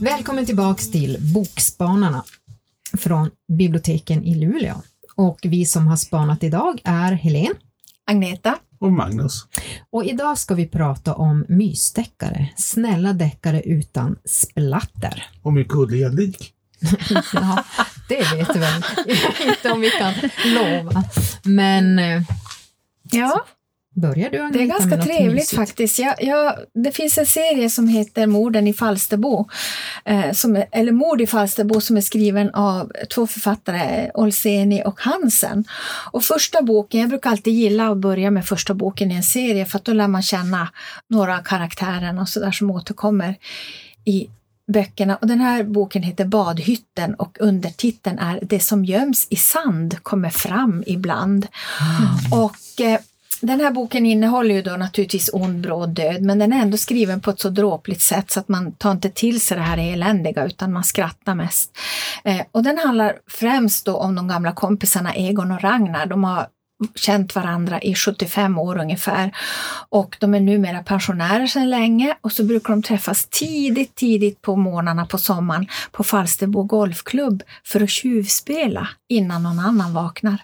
Välkommen tillbaks till Bokspanarna från biblioteken i Luleå. Och vi som har spanat idag är Helene. Agneta. Och Magnus. Och idag ska vi prata om mysdeckare, snälla deckare utan splatter. Och mycket lik. Ja, det vet väl inte om vi kan lova. Men eh, Ja, börjar du det är ganska trevligt mysigt? faktiskt. Jag, jag, det finns en serie som heter Morden i Falsterbo, eh, som eller Mord i Falsterbo som är skriven av två författare, Olseni och Hansen. Och första boken, jag brukar alltid gilla att börja med första boken i en serie för att då lär man känna några av karaktärerna och sådär som återkommer i böckerna. Och den här boken heter Badhytten och undertiteln är Det som göms i sand kommer fram ibland. Och eh, den här boken innehåller ju då naturligtvis ond, bråd död, men den är ändå skriven på ett så dråpligt sätt så att man tar inte till sig det här eländiga utan man skrattar mest. Eh, och den handlar främst då om de gamla kompisarna Egon och Ragnar. De har känt varandra i 75 år ungefär och de är numera pensionärer sedan länge och så brukar de träffas tidigt, tidigt på morgnarna på sommaren på Falsterbo golfklubb för att tjuvspela innan någon annan vaknar.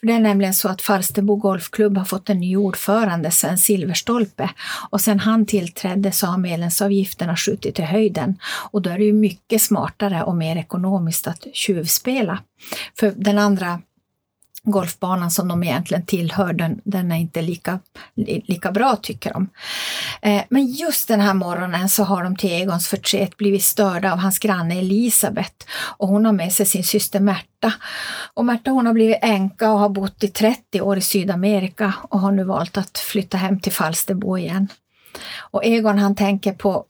För det är nämligen så att Falsterbo golfklubb har fått en ny ordförande, Sven Silverstolpe, och sedan han tillträdde så har medlemsavgifterna skjutit i höjden och då är det ju mycket smartare och mer ekonomiskt att tjuvspela. För den andra golfbanan som de egentligen tillhör, den, den är inte lika, li, lika bra tycker de. Eh, men just den här morgonen så har de till Egons förtret blivit störda av hans granne Elisabeth och hon har med sig sin syster Märta. Och Märta hon har blivit änka och har bott i 30 år i Sydamerika och har nu valt att flytta hem till Falsterbo igen. Och Egon han tänker på,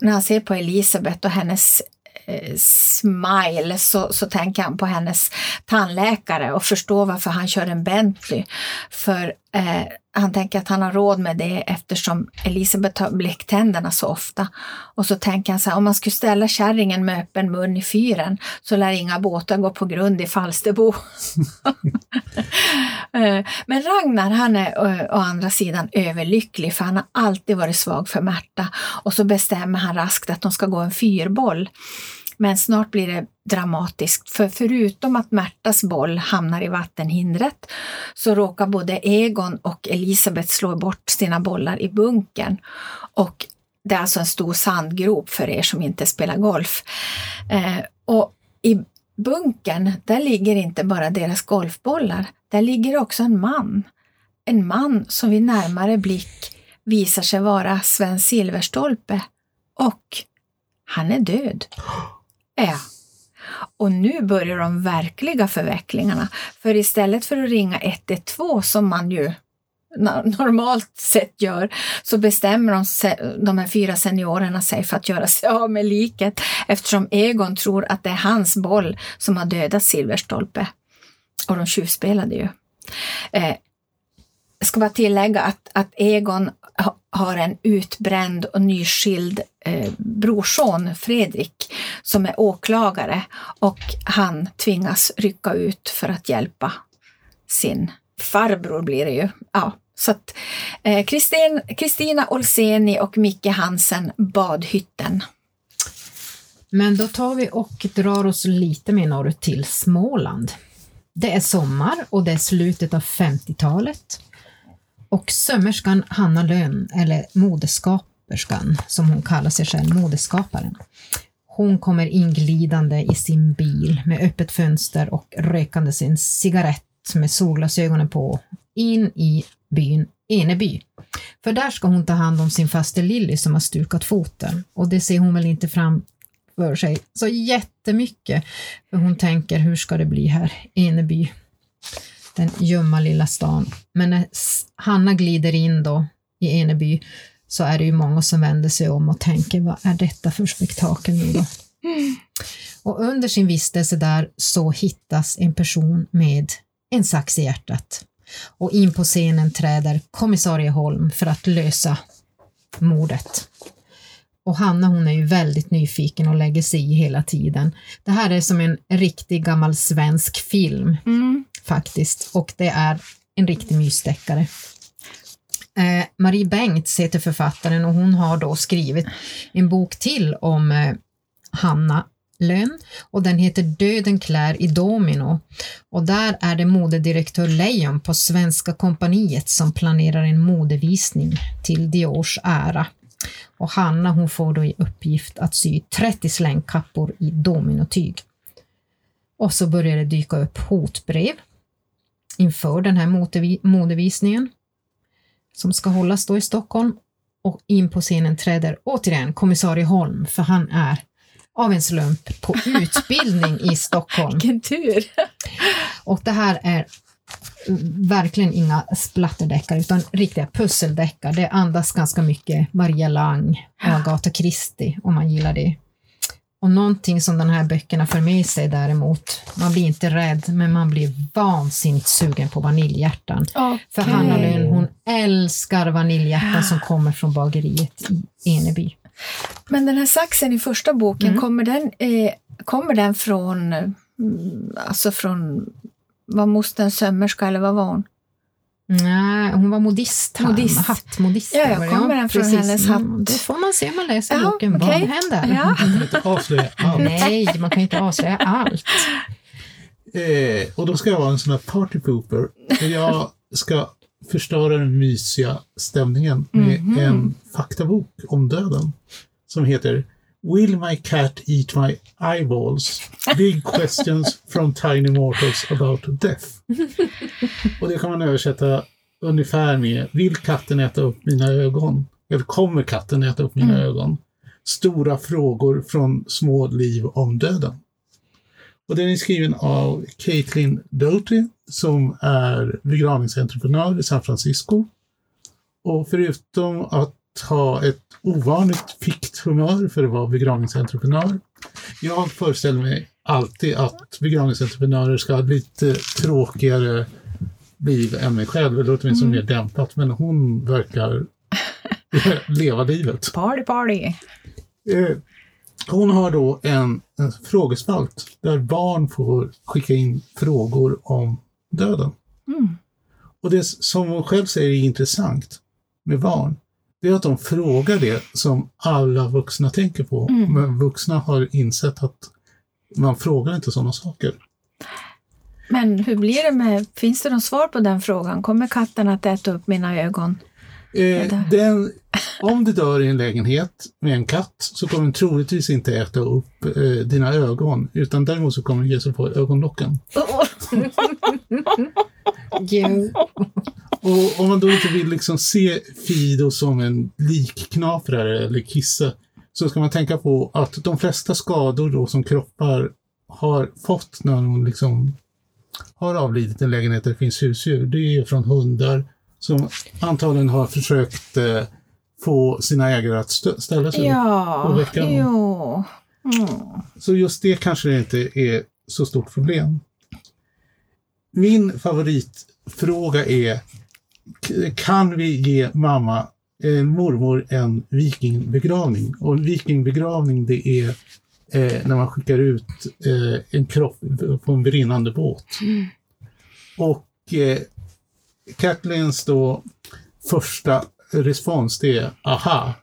när han ser på Elisabeth och hennes Eh, smile så, så tänker han på hennes tandläkare och förstår varför han kör en Bentley. För eh, han tänker att han har råd med det eftersom Elisabeth har bläcktänderna så ofta. Och så tänker han så här, om man skulle ställa kärringen med öppen mun i fyren så lär inga båtar gå på grund i Falsterbo. Eh, men Ragnar han är eh, å andra sidan överlycklig för han har alltid varit svag för Märta och så bestämmer han raskt att de ska gå en fyrboll. Men snart blir det dramatiskt, för förutom att Märtas boll hamnar i vattenhindret så råkar både Egon och Elisabeth slå bort sina bollar i bunkern. Och det är alltså en stor sandgrop för er som inte spelar golf. Eh, och i bunkern, där ligger inte bara deras golfbollar, där ligger också en man. En man som vid närmare blick visar sig vara Sven Silverstolpe och han är död. Ja. Och nu börjar de verkliga förvecklingarna. För istället för att ringa 112 som man ju normalt sett gör, så bestämmer de, de här fyra seniorerna sig för att göra sig av med liket eftersom Egon tror att det är hans boll som har dödat Silverstolpe. Och de tjuvspelade ju. Eh, jag ska bara tillägga att, att Egon har en utbränd och nyskild eh, brorson, Fredrik, som är åklagare och han tvingas rycka ut för att hjälpa sin farbror blir det ju. Ja, så att eh, Kristina Olseni och Micke Hansen, Badhytten. Men då tar vi och drar oss lite mer norrut till Småland. Det är sommar och det är slutet av 50-talet. Och sömmerskan Hanna Lönn, eller modeskaperskan som hon kallar sig själv, modeskaparen. Hon kommer inglidande i sin bil med öppet fönster och rökande sin cigarett med solglasögonen på in i byn Eneby. För där ska hon ta hand om sin faster Lilly som har stukat foten och det ser hon väl inte fram för sig så jättemycket. För hon tänker, hur ska det bli här? Eneby, den ljumma lilla stan. Men när Hanna glider in då i Eneby så är det ju många som vänder sig om och tänker, vad är detta för spektakel nu då? Och under sin vistelse där så hittas en person med en sax i hjärtat. Och in på scenen träder kommissarie Holm för att lösa mordet. Och Hanna hon är ju väldigt nyfiken och lägger sig i hela tiden. Det här är som en riktig gammal svensk film Mm faktiskt och det är en riktig mysdeckare. Eh, Marie Bengts heter författaren och hon har då skrivit en bok till om eh, Hanna Lönn och den heter Döden klär i domino och där är det modedirektör Lejon på Svenska kompaniet som planerar en modevisning till Diors ära. Och Hanna hon får då i uppgift att sy 30 slängkappor i dominotyg. Och så börjar det dyka upp hotbrev inför den här modevi- modevisningen som ska hållas då i Stockholm och in på scenen träder återigen kommissarie Holm för han är av en slump på utbildning i Stockholm. Vilken tur! Och det här är verkligen inga splatterdeckare utan riktiga pusseldeckare. Det andas ganska mycket Maria Lang och Agatha Christie om man gillar det. Och någonting som de här böckerna för med sig däremot, man blir inte rädd men man blir vansinnigt sugen på vaniljhjärtan. För Okej. Hanna Lönn, hon älskar vaniljhjärtan som kommer från bageriet i Eneby. Men den här saxen i första boken, Mm. kommer, den, eh, kommer den från, mm, alltså från, var mostern sömmerska eller vad var hon? Nej, hon var modist. Modist. Hattmodist. Ja, ja, det, kommer den från precis. hennes Mm, hatt? Det får man se om man läser Ja, boken. okej. Vad händer? Ja. Man kan inte avslöja allt. Nej, man kan inte avslöja allt. Eh, och då ska jag vara en sån här party pooper. Jag ska förstöra den mysiga stämningen med Mhm. en faktabok om döden som heter Will my cat eat my eyeballs? Big questions from tiny mortals about death. Och det kan man översätta ungefär med Vill katten äta upp mina ögon? Eller kommer katten äta upp mina ögon? Stora frågor från små liv om döden. Och den är skriven av Caitlin Doty som är begravningsentreprenör i San Francisco. Och förutom att ha ett ovanligt fikt humör för att vara begravningsentreprenör. Jag föreställer mig alltid att begravningsentreprenörer ska ha lite tråkigare liv än mig själv, eller åtminstone mer dämpat. Men hon verkar leva livet. Party, party! Eh, Hon har då en, en frågespalt där barn får skicka in frågor om döden. Mm. Och det som hon själv säger är intressant med barn, det är att de frågar det som alla vuxna tänker på. Mm. Men vuxna har insett att man frågar inte sådana saker. Men hur blir det med, finns det något svar på den frågan? Kommer katten att äta upp mina ögon? Eh, den, om du dör i en lägenhet med en katt så kommer den troligtvis inte äta upp eh, dina ögon, utan däremot så kommer den ge sig på ögonlocken. Och om man då inte vill liksom se Fido som en likknaprare eller kisse så ska man tänka på att de flesta skador då som kroppar har fått när de liksom har avlidit en lägenhet där det finns husdjur, det är från hundar som antagligen har försökt eh, få sina ägare att ställa sig upp. Ja, Och väcka jo. Mm. Så just det kanske inte är så stort problem. Min favoritfråga är, kan vi ge mamma, eh, mormor, en vikingbegravning? Och en vikingbegravning det är eh, när man skickar ut eh, en kropp på en brinnande båt. Och eh, Kathleens då första respons det är, aha,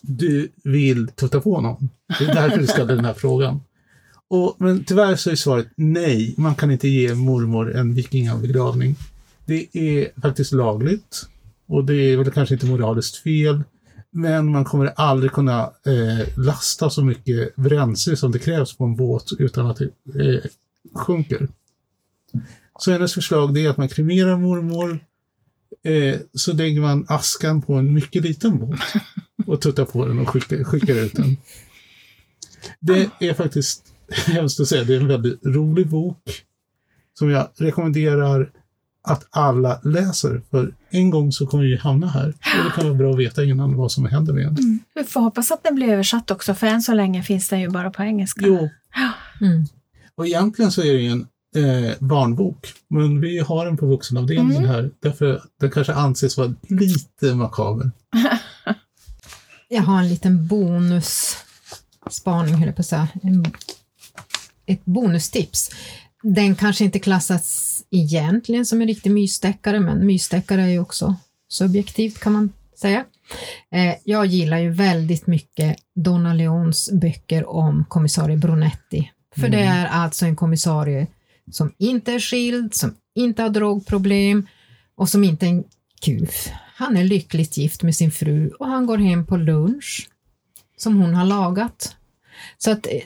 du vill tutta på någon. Det är därför du ställer den här frågan. Och, men tyvärr så är svaret nej, man kan inte ge mormor en vikingabegravning. Det är faktiskt lagligt och det är väl kanske inte moraliskt fel. Men man kommer aldrig kunna eh, lasta så mycket bränsle som det krävs på en båt utan att det eh, sjunker. Så hennes förslag är att man kremerar mormor, eh, så lägger man askan på en mycket liten båt och tuttar på den och skickar, skickar ut den. Det är faktiskt hemskt att säga, det är en väldigt rolig bok som jag rekommenderar att alla läser. För en gång så kommer vi hamna här och det kan vara bra att veta innan vad som händer med en. Vi får hoppas att den blir översatt också, för än så länge finns den ju bara på engelska. Jo, Mm. och egentligen så är det ju en eh, barnbok, men vi har den på vuxenavdelningen här därför den kanske anses vara lite makaber. jag har en liten bonusspaning, höll jag på att säga. Ett bonustips. Den kanske inte klassas egentligen som en riktig mysdeckare, men mysdeckare är ju också subjektivt kan man säga. Eh, jag gillar ju väldigt mycket Donna Leons böcker om kommissarie Brunetti. För mm. det är alltså en kommissarie som inte är skild, som inte har drogproblem och som inte är en kuf. Han är lyckligt gift med sin fru och han går hem på lunch som hon har lagat. Så att eh,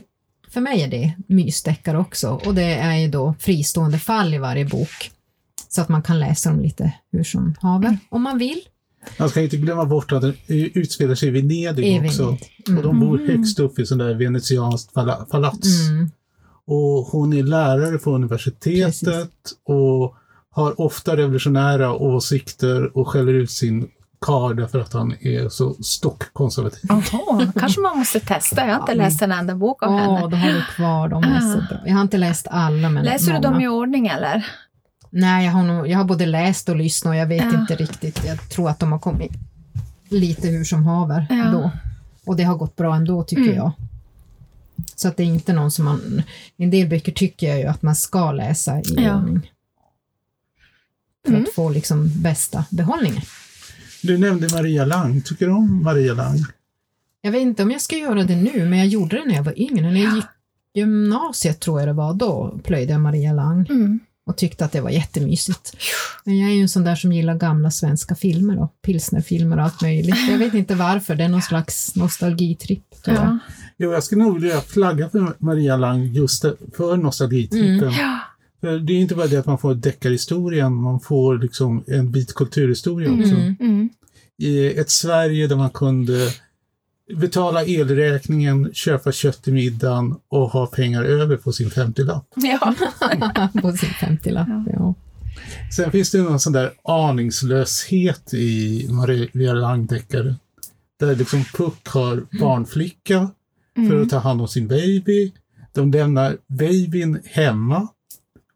för mig är det mysdeckare också och det är ju då fristående fall i varje bok så att man kan läsa dem lite hur som haver om man vill. Man ska inte glömma bort att den utspelar sig i Venedig också. Mm. Och de bor mm. högst upp i sån där venetianskt palats. Mm. Och hon är lärare på universitetet Precis. och har ofta revolutionära åsikter och skäller ut sin karl därför att han är så stockkonservativ. Jaha, kanske man måste testa. Jag har inte läst en enda bok av oh, henne. Ja, då har vi kvar dem. Är så bra. Jag har inte läst alla. Men Läser många. du dem i ordning eller? Nej, jag har, nog, jag har både läst och lyssnat och jag vet ja. inte riktigt. Jag tror att de har kommit lite hur som haver ja. då. Och det har gått bra ändå tycker mm. jag. Så att det är inte någon som man... En del böcker tycker jag ju att man ska läsa i ja. ordning. För mm. att få liksom bästa behållningen. Du nämnde Maria Lang. Tycker du om Maria Lang? Jag vet inte om jag ska göra det nu, men jag gjorde det när jag var yngre. När jag gick gymnasiet tror jag det var, då plöjde jag Maria Lang. Mm och tyckte att det var jättemysigt. Men jag är ju en sån där som gillar gamla svenska filmer och pilsnerfilmer och allt möjligt. Jag vet inte varför, det är någon slags nostalgitripp. Tror jag. Jo, jag skulle nog vilja flagga för Maria Lang just för nostalgitrippen. Mm. Ja. Det är inte bara det att man får deckarhistorien, man får liksom en bit kulturhistoria mm. också. Mm. I ett Sverige där man kunde betala elräkningen, köpa kött till middagen och ha pengar över på sin 50-lapp. Ja, på sin 50-lapp, ja. ja. Sen finns det någon sån där aningslöshet i Maria Langdeckare. Där liksom Puck har barnflicka mm. för att ta hand om sin baby. De lämnar babyn hemma,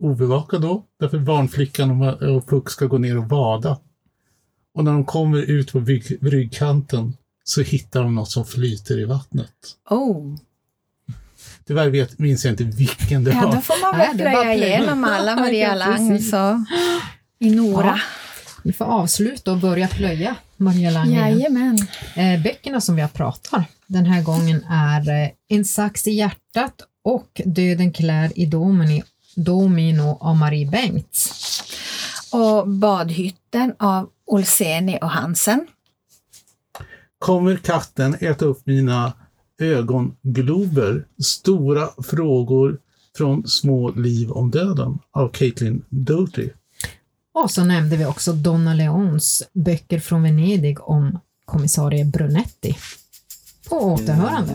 obevakad då, därför barnflickan och Puck ska gå ner och bada. Och när de kommer ut på bryggkanten så hittar de något som flyter i vattnet. Oh. Tyvärr vet, minns jag inte vilken det ja, var. Då får man väl plöja igenom alla Maria Lang så, i Nora. Ja, vi får avsluta och börja plöja Maria Lang Jajamän. Eh, böckerna som vi har pratat den här gången är eh, En sax i hjärtat och Döden klär i domini, Domino av Marie Bengts. Och Badhytten av Olseni och Hansen. Kommer katten äta upp mina ögonglober? Stora frågor från Små liv om döden av Caitlin Doty. Och så nämnde vi också Donna Leons böcker från Venedig om kommissarie Brunetti. På återhörande.